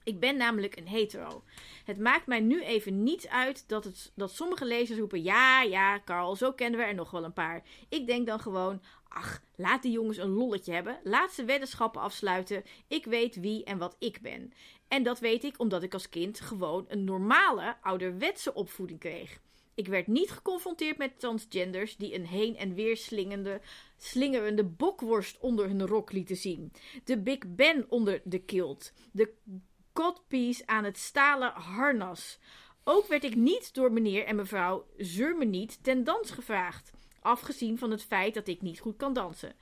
Ik ben namelijk een hetero. Het maakt mij nu even niets uit dat, het, dat sommige lezers roepen: Ja, ja, Carl, zo kennen we er nog wel een paar. Ik denk dan gewoon: Ach, laat die jongens een lolletje hebben. Laat ze weddenschappen afsluiten. Ik weet wie en wat ik ben. En dat weet ik omdat ik als kind gewoon een normale, ouderwetse opvoeding kreeg. Ik werd niet geconfronteerd met transgenders die een heen en weer slingende, slingerende bokworst onder hun rok lieten zien. De Big Ben onder de kilt. De codpiece aan het stalen harnas. Ook werd ik niet door meneer en mevrouw Zurmeniet ten dans gevraagd. Afgezien van het feit dat ik niet goed kan dansen.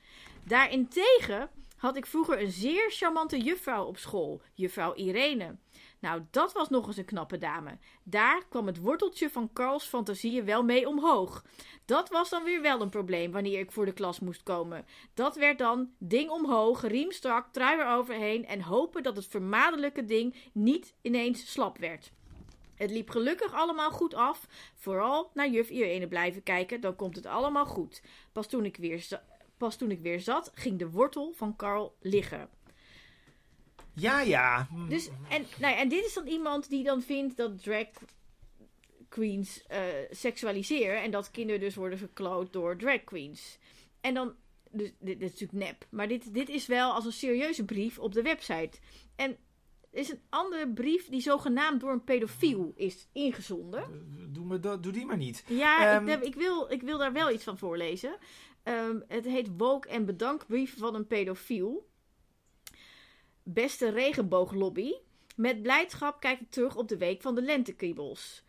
Daarentegen had ik vroeger een zeer charmante juffrouw op school, juffrouw Irene. Nou, dat was nog eens een knappe dame. Daar kwam het worteltje van Carls fantasieën wel mee omhoog. Dat was dan weer wel een probleem wanneer ik voor de klas moest komen. Dat werd dan ding omhoog, riem strak, trui eroverheen en hopen dat het vermadelijke ding niet ineens slap werd. Het liep gelukkig allemaal goed af. Vooral naar juf Irene blijven kijken, dan komt het allemaal goed. Pas toen ik weer, pas toen ik weer zat, ging de wortel van Carl liggen. Ja, ja. Dus, en, nou ja, en dit is dan iemand die dan vindt dat drag queens uh, seksualiseren. En dat kinderen dus worden verkloot door drag queens. En dan, dus dit, dit, is natuurlijk nep. Maar dit, dit is wel als een serieuze brief op de website. En er is een andere brief die zogenaamd door een pedofiel is ingezonden. Doe, me, doe die maar niet. Ja, ik, ehm, ik, wil, ik wil daar wel iets van voorlezen. Um, het heet Woke en bedankbrief van een pedofiel. Beste regenbooglobby. Met blijdschap kijk ik terug op de week van de lentekriebels.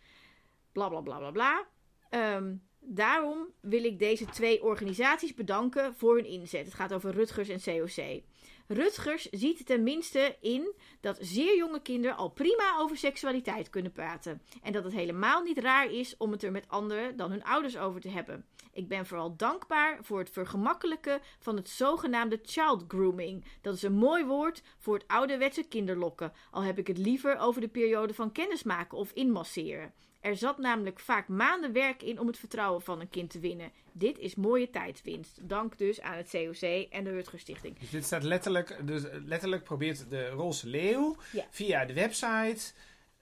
Bla bla bla bla bla. Ehm, daarom wil ik deze twee organisaties bedanken voor hun inzet. Het gaat over Rutgers en COC. Rutgers ziet tenminste in dat zeer jonge kinderen al prima over seksualiteit kunnen praten. En dat het helemaal niet raar is om het er met anderen dan hun ouders over te hebben. Ik ben vooral dankbaar voor het vergemakkelijken van het zogenaamde child grooming. Dat is een mooi woord voor het ouderwetse kinderlokken, al heb ik het liever over de periode van kennismaken of inmasseren. Er zat namelijk vaak maanden werk in om het vertrouwen van een kind te winnen. Dit is mooie tijdwinst. Dank dus aan het COC en de Rutger Stichting. Dus dit staat letterlijk, dus letterlijk probeert de Roze Leeuw via de website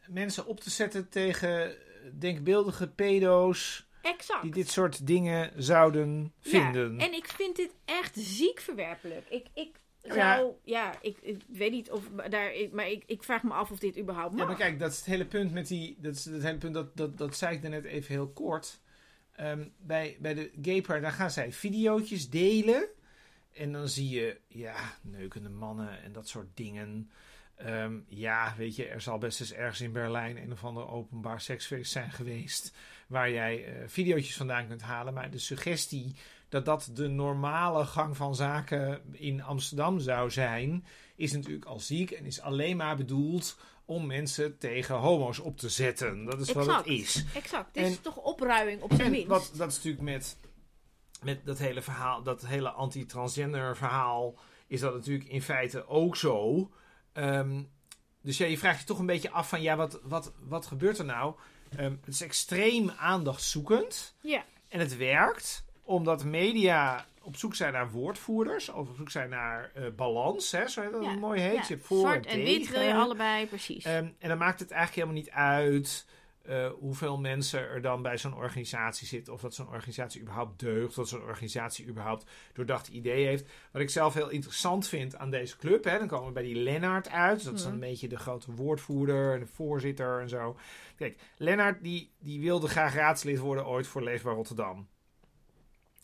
mensen op te zetten tegen denkbeeldige pedo's. Exact. Die dit soort dingen zouden vinden. Ja, en ik vind dit echt ziek verwerpelijk. Ik, ik zou, ja, ik, ik, weet niet of daar, maar ik, ik vraag me af of dit überhaupt mag. Ja, maar kijk, dat is het hele punt met die, dat is het hele punt, dat, dat, dat zei ik net even heel kort. Ehm, bij, bij de Gaper, daar gaan zij videootjes delen. En dan zie je, ja, neukende mannen en dat soort dingen. Ehm, ja, weet je, er zal best eens ergens in Berlijn een of ander openbaar seksfeest zijn geweest. Waar jij uh, videootjes vandaan kunt halen. Maar de suggestie dat dat de normale gang van zaken in Amsterdam zou zijn, is natuurlijk al ziek en is alleen maar bedoeld om mensen tegen homo's op te zetten. Dat is wat het is. Exact. Het is toch opruiming op zijn minst. Wat, dat is natuurlijk met, met dat hele verhaal, dat hele anti-transgender verhaal, is dat natuurlijk in feite ook zo. Ehm, dus ja, je vraagt je toch een beetje af van ja, wat, wat, wat gebeurt er nou? Um, het is extreem aandachtzoekend. Ja. En het werkt omdat media op zoek zijn naar woordvoerders, of op zoek zijn naar uh, balans, hè, zo heet dat mooi heet. Ja. Je hebt voor Zwart en, wit wil je allebei, precies. Um, en dan maakt het eigenlijk helemaal niet uit uh, hoeveel mensen er dan bij zo'n organisatie zitten, of dat zo'n organisatie überhaupt deugt, of dat zo'n organisatie überhaupt doordacht idee heeft. Wat ik zelf heel interessant vind aan deze club, hè, dan komen we bij die Lennart uit, dat is dan mhm. een beetje de grote woordvoerder en de voorzitter en zo. Kijk, Lennart die, die wilde graag raadslid worden ooit voor Leefbaar Rotterdam.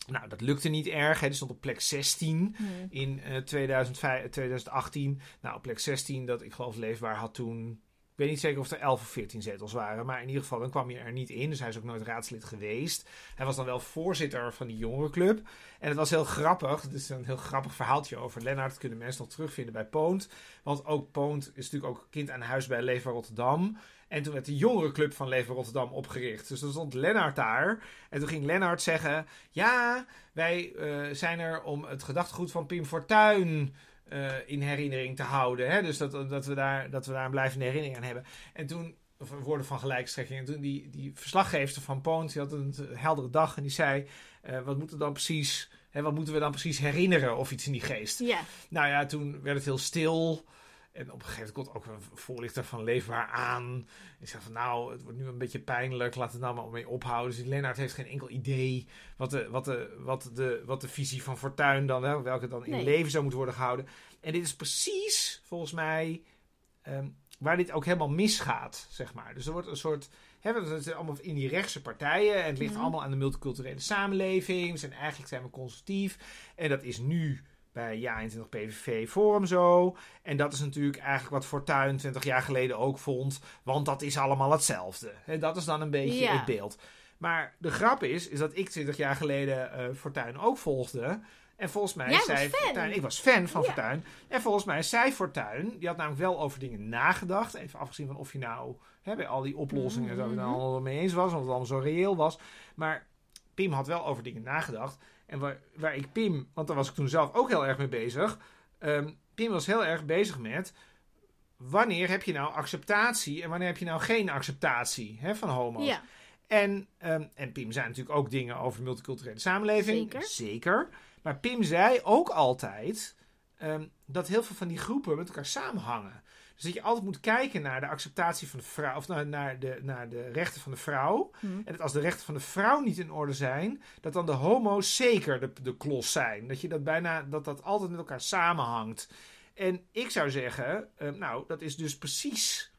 Nou, dat lukte niet erg. Hij stond op plek 16 hmm. in uh, 2005, 2018. Nou, op plek 16, dat ik geloof leefbaar had toen... Ik weet niet zeker of er 11 of 14 zetels waren. Maar in ieder geval, dan kwam je er niet in. Dus hij is ook nooit raadslid geweest. Hij was dan wel voorzitter van die jongerenclub. En het was heel grappig. Is een heel grappig verhaaltje over Lennart. Dat kunnen mensen nog terugvinden bij Poont. Want ook Poont is natuurlijk ook kind aan huis bij Leefbaar Rotterdam. En toen werd de jongerenclub van Leven Rotterdam opgericht. Dus dan stond Lennart daar. En toen ging Lennart zeggen: Ja, wij uh, zijn er om het gedachtegoed van Pim Fortuyn. Uh, in herinnering te houden. Hè? Dus dat, dat, we daar, dat we daar een blijvende herinnering aan hebben. En toen, of woorden van gelijkstrekking. En toen die, die verslaggever van Poont, die had een heldere dag en die zei: uh, Wat moet er dan precies Hè, wat moeten we dan precies herinneren of iets in die geest? Ja. Nou ja, toen werd het heel stil. En op een gegeven moment komt ook een voorlichter van Leefbaar aan. En zegt van nou, het wordt nu een beetje pijnlijk. Laat het nou maar mee ophouden. Dus Lennart heeft geen enkel idee wat de, wat de, wat de, wat de visie van Fortuin dan, hè, welke dan in Nee. leven zou moeten worden gehouden. En dit is precies, volgens mij, ehm, waar dit ook helemaal misgaat, zeg maar. Dus er wordt een soort... Hè, het allemaal in die rechtse partijen. En het ligt Mhm. allemaal aan de multiculturele samenleving. We zijn eigenlijk zijn we conservatief. En dat is nu bij Ja 21 PVV Forum zo. En dat is natuurlijk eigenlijk wat Fortuyn 20 jaar geleden ook vond. Want dat is allemaal hetzelfde. En dat is dan een beetje Ja. het beeld. Maar de grap is, is dat ik 20 jaar geleden eh Fortuyn ook volgde. En volgens mij Jij zei. Fortuyn... Ik was fan van Ja. Fortuyn. En volgens mij zei Fortuyn... Die had namelijk wel over dingen nagedacht. Even afgezien van of je nou... Hè, bij al die oplossingen... en zo het allemaal mee eens was. Of het allemaal zo reëel was. Maar Pim had wel over dingen nagedacht. En waar, waar ik Pim... Want daar was ik toen zelf ook heel erg mee bezig. Ehm, Pim was heel erg bezig met... Wanneer heb je nou acceptatie... en wanneer heb je nou geen acceptatie hè, van homo's? Ja. En, ehm, en Pim zei natuurlijk ook dingen over de multiculturele samenleving. Zeker. Zeker. Maar Pim zei ook altijd ehm, dat heel veel van die groepen met elkaar samenhangen. Dus dat je altijd moet kijken naar de acceptatie van de vrouw, of naar, naar, de, naar de rechten van de vrouw. Hm. En dat als de rechten van de vrouw niet in orde zijn, dat dan de homo's zeker de, de klos zijn. Dat je dat bijna, dat dat altijd met elkaar samenhangt. En ik zou zeggen, eh, nou, dat is dus precies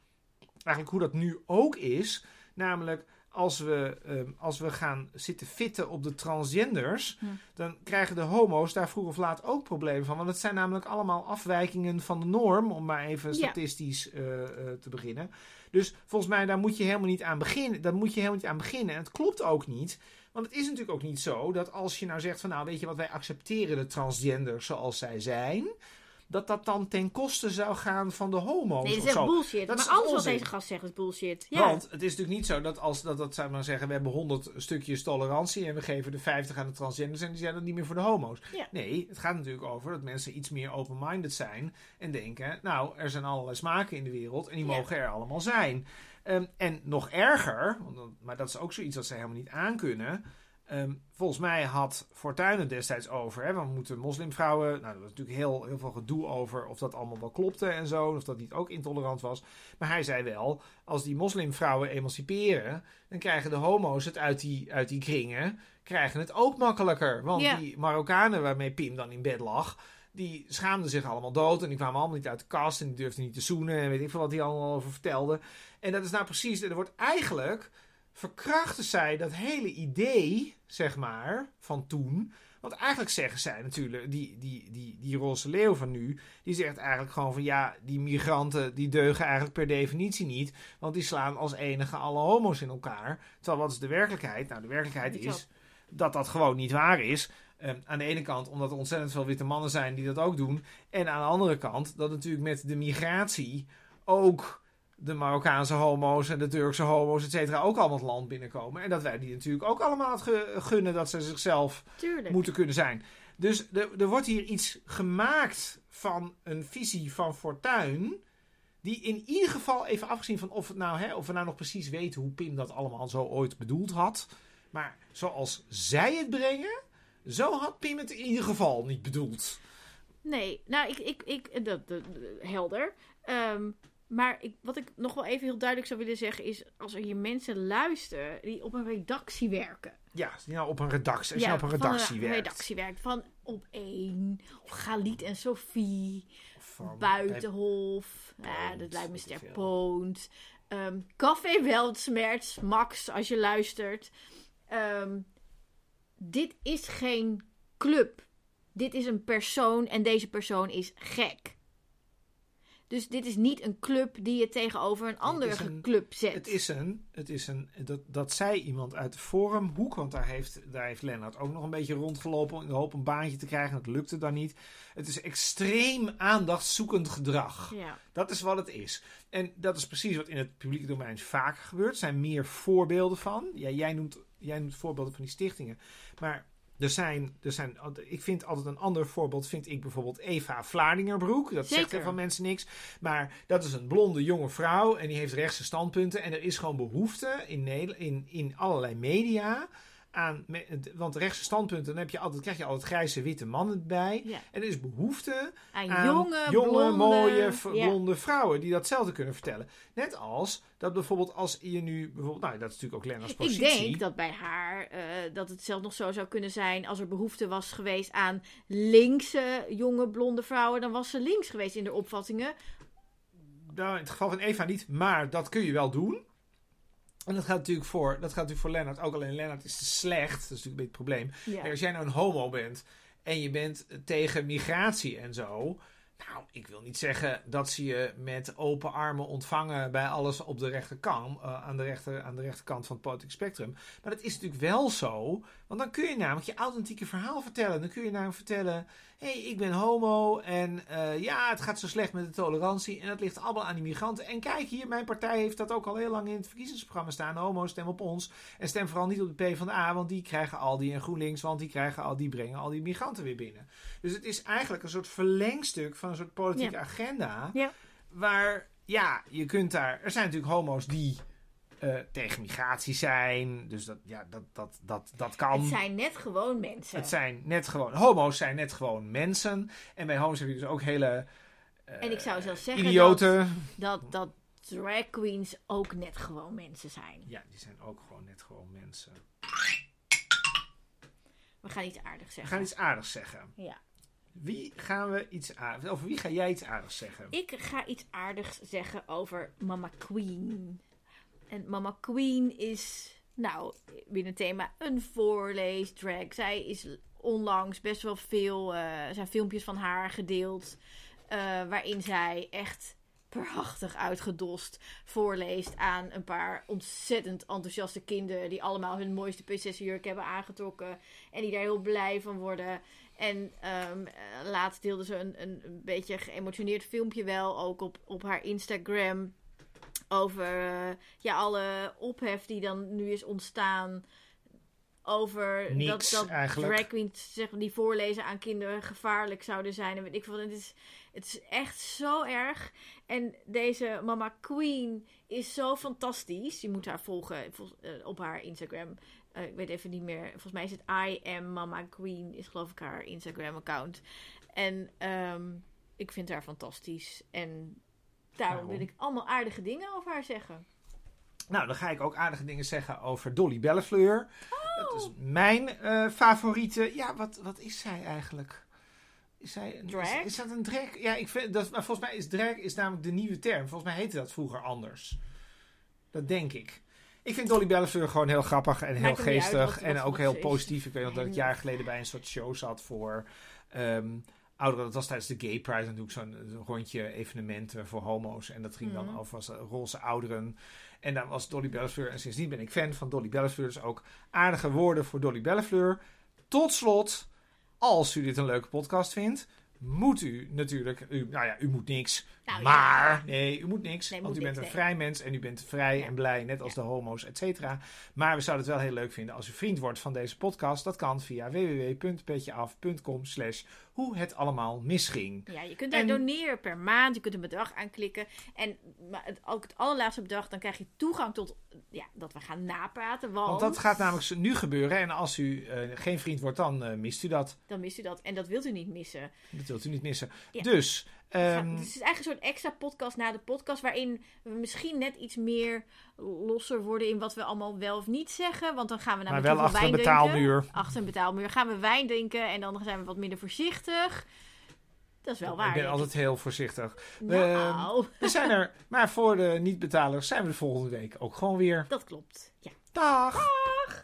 eigenlijk hoe dat nu ook is. Namelijk, als we, ehm, als we gaan zitten fitten op de transgenders, dan krijgen de homo's daar vroeg of laat ook problemen van. Want het zijn namelijk allemaal afwijkingen van de norm, om maar even Ja. statistisch eh, eh, te beginnen. Dus volgens mij, daar moet je helemaal niet aan beginnen. Daar moet je helemaal niet aan beginnen. En het klopt ook niet. Want het is natuurlijk ook niet zo dat als je nou zegt van nou weet je wat, wij accepteren de transgenders zoals zij zijn. Dat dat dan ten koste zou gaan van de homo's Nee, dat is echt zo. bullshit. Dat maar is alles wat deze gast zegt is bullshit. Ja. Want het is natuurlijk niet zo dat als dat, dat zou maar zeggen, we hebben 100 stukjes tolerantie en we geven de 50 aan de transgenders en die zijn dan niet meer voor de homo's. Ja. Nee, het gaat natuurlijk over dat mensen iets meer open-minded zijn en denken, nou, er zijn allerlei smaken in de wereld en die Ja. mogen er allemaal zijn. Ehm, en nog erger, want maar dat is ook zoiets dat ze helemaal niet aankunnen. Ehm, volgens mij had Fortuyn het destijds over. Hè, want we moeten moslimvrouwen. Nou, er was natuurlijk heel, heel veel gedoe over of dat allemaal wel klopte en zo. Of dat niet ook intolerant was. Maar hij zei wel: als die moslimvrouwen emanciperen. dan krijgen de homo's het uit die, uit die kringen. krijgen het ook makkelijker. Want die Marokkanen waarmee Pim dan in bed lag. die schaamden zich allemaal dood. en die kwamen allemaal niet uit de kast. en die durfden niet te zoenen. en weet ik veel wat hij allemaal over vertelde. En dat is nou precies. er wordt eigenlijk verkrachten zij dat hele idee, zeg maar, van toen. Want eigenlijk zeggen zij natuurlijk, die, die, die, die roze leeuw van nu, die zegt eigenlijk gewoon van ja, die migranten die deugen eigenlijk per definitie niet, want die slaan als enige alle homo's in elkaar. Terwijl wat is de werkelijkheid? Nou, de werkelijkheid is dat dat gewoon niet waar is. Ehm, aan de ene kant omdat er ontzettend veel witte mannen zijn die dat ook doen. En aan de andere kant dat natuurlijk met de migratie ook de Marokkaanse homo's en de Turkse homo's, et cetera, ook allemaal het land binnenkomen. En dat wij die natuurlijk ook allemaal het gunnen dat ze zichzelf Tuurlijk. moeten kunnen zijn. Dus er, er wordt hier iets gemaakt van een visie van Fortuin. Die in ieder geval, even afgezien van of, het nou, hè, of we nou nog precies weten hoe Pim dat allemaal zo ooit bedoeld had. Maar zoals zij het brengen, zo had Pim het in ieder geval niet bedoeld. Nee, nou, ik, ik, ik dat, dat- helder. Ehm, maar ik, wat ik nog wel even heel duidelijk zou willen zeggen is... als er hier mensen luisteren die op een redactie werken. Ja, je nou op een redactie, als je nou op een redactie werkt. redactie werkt. Van op één, of Galit en Sophie, van- Buitenhof. bij Ja, Poont, dat lijkt me sterk. Poont. Ehm, Café Weltsmerts, Max, als je luistert. Ehm, dit is geen club. Dit is een persoon en deze persoon is gek. Dus dit is niet een club die je tegenover een andere een- club zet. Het is een, het is een dat, dat zei iemand uit de forumhoek, want daar heeft, daar heeft Lennart ook nog een beetje rondgelopen in de hoop een baantje te krijgen. Dat lukte dan niet. Het is extreem aandachtzoekend gedrag. Ja. Dat is wat het is. En dat is precies wat in het publieke domein vaker gebeurt. Er zijn meer voorbeelden van. Ja, jij, noemt, jij noemt voorbeelden van die stichtingen. Maar er zijn, er zijn, ik vind altijd een ander voorbeeld, vind ik bijvoorbeeld Eva Vlaardingerbroek. Dat zegt Zeker. er van mensen niks. Maar dat is een blonde jonge vrouw en die heeft rechtse standpunten. En er is gewoon behoefte in, Nederland, in, in allerlei media aan... Want rechtse standpunten, dan heb je altijd, krijg je altijd grijze, witte mannen bij. Ja. En er is behoefte Aan, aan jonge, jonge blonde, mooie, ja. blonde vrouwen die datzelfde kunnen vertellen. Net als dat bijvoorbeeld als je nu... Bijvoorbeeld, nou, dat is natuurlijk ook Lennart's Ik positie. denk dat bij haar eh, dat het zelfs nog zo zou kunnen zijn als er behoefte was geweest aan linkse jonge blonde vrouwen, dan was ze links geweest in de opvattingen. Nou, in het geval van Eva niet, maar dat kun je wel doen. En dat gaat natuurlijk voor, dat gaat natuurlijk voor Lennart ook. Alleen Lennart is te slecht. Dat is natuurlijk een beetje het probleem. Ja. Als jij nou een homo bent en je bent tegen migratie en zo. Nou, ik wil niet zeggen dat ze je met open armen ontvangen bij alles op de rechterkant, eh, aan, de rechter, aan de rechterkant van het politiek spectrum. Maar dat is natuurlijk wel zo, want dan kun je namelijk je authentieke verhaal vertellen. Dan kun je namelijk vertellen, hé, hey, ik ben homo en eh, ja, het gaat zo slecht met de tolerantie en dat ligt allemaal aan die migranten. En kijk hier, mijn partij heeft dat ook al heel lang in het verkiezingsprogramma staan. Homo, stem op ons en stem vooral niet op de PvdA, want die krijgen al die en GroenLinks, want die, krijgen al, die brengen al die migranten weer binnen. Dus het is eigenlijk een soort verlengstuk van een soort politieke Ja. agenda. Ja. Waar, ja, je kunt daar. Er zijn natuurlijk homo's die eh, tegen migratie zijn. Dus dat, ja, dat, dat, dat, dat kan. Het zijn net gewoon mensen. Het zijn net gewoon. Homo's zijn net gewoon mensen. En bij homo's heb je dus ook hele. eh, En ik zou zelfs zeggen idioten. dat, dat drag queens ook net gewoon mensen zijn. Ja, die zijn ook gewoon net gewoon mensen. We gaan iets aardigs We zeggen. gaan iets aardigs zeggen. Ja. Wie gaan we iets aardigs. Over wie ga jij iets aardigs zeggen? Ik ga iets aardigs zeggen over Mama Queen. En Mama Queen is, nou, binnen het thema een voorleesdrag. Zij is onlangs best wel veel, eh, zijn filmpjes van haar gedeeld. eh, waarin zij echt prachtig uitgedost voorleest aan een paar ontzettend enthousiaste kinderen. Die allemaal hun mooiste prinsessenjurk hebben aangetrokken. En die daar heel blij van worden. En ehm, eh, laatst deelde ze een, een beetje geëmotioneerd filmpje wel ook op, op haar Instagram. Over eh, ja, alle ophef die dan nu is ontstaan. Over Niks, dat, dat eigenlijk. drag queens zeg, maar, die voorlezen aan kinderen gevaarlijk zouden zijn. En weet ik veel. En Het is, het is echt zo erg. En deze Mama Queen is zo fantastisch. Je moet haar volgen vol- eh, op haar Instagram. Eh, ik weet even niet meer. Volgens mij is het I am Mama Queen. Is geloof ik haar Instagram account. En ehm, ik vind haar fantastisch. En daarom wil ik allemaal aardige dingen over haar zeggen. Nou, dan ga ik ook aardige dingen zeggen over Dolly Bellefleur. Dat Oh. is mijn eh, favoriete. Ja, wat, wat is zij eigenlijk? Is, zij een, Drag? Is, is dat een drag? Ja, ik vind dat, maar volgens mij is drag is namelijk de nieuwe term. Volgens mij heette dat vroeger anders. Dat denk ik. Ik vind Dolly Bellefleur gewoon heel grappig en heel uit geestig. wat- en wat- ook wat heel positief. Ik weet nog dat ik jaar geleden bij een soort show zat voor ehm, ouderen. Dat was tijdens de Gay Pride natuurlijk zo'n zo'n rondje evenementen voor homo's. En dat ging dan Mhm. over als roze ouderen. En daar was Dolly Bellefleur. En sindsdien ben ik fan van Dolly Bellefleur. Dus ook aardige woorden voor Dolly Bellefleur. Tot slot, als u dit een leuke podcast vindt, moet u natuurlijk. U, nou ja, u moet niks. Nou, maar, ja. nee, u moet niks. Nee, want moet u bent een vrij mens en u bent vrij Ja. en blij, net als de homo's, et cetera. Maar we zouden het wel heel leuk vinden als u vriend wordt van deze podcast. Dat kan via www.petjeaf.com slash hoe het allemaal misging. Ja, je kunt daar En- doneren per maand. Je kunt een bedrag aanklikken. En maar het, ook het allerlaatste bedrag, dan krijg je toegang tot ja, dat we gaan napraten. Want, Want dat gaat namelijk nu gebeuren. En als u eh, geen vriend wordt, dan eh, mist u dat. Dan mist u dat. En dat wilt u niet missen. Dat wilt u niet missen. Dus, Het gaat- ehm, dus het is eigenlijk een soort extra podcast na de podcast. Waarin we misschien net iets meer losser worden in wat we allemaal wel of niet zeggen. Want dan gaan we namelijk wel achter een drinken. betaalmuur. Achter een betaalmuur gaan we wijn drinken. En dan zijn we wat minder voorzichtig. Dat is wel waar. ik ben altijd heel voorzichtig. Nou, We zijn er, maar voor de niet-betalers zijn we de volgende week ook gewoon weer. dat klopt. Ja. Dag! Bye.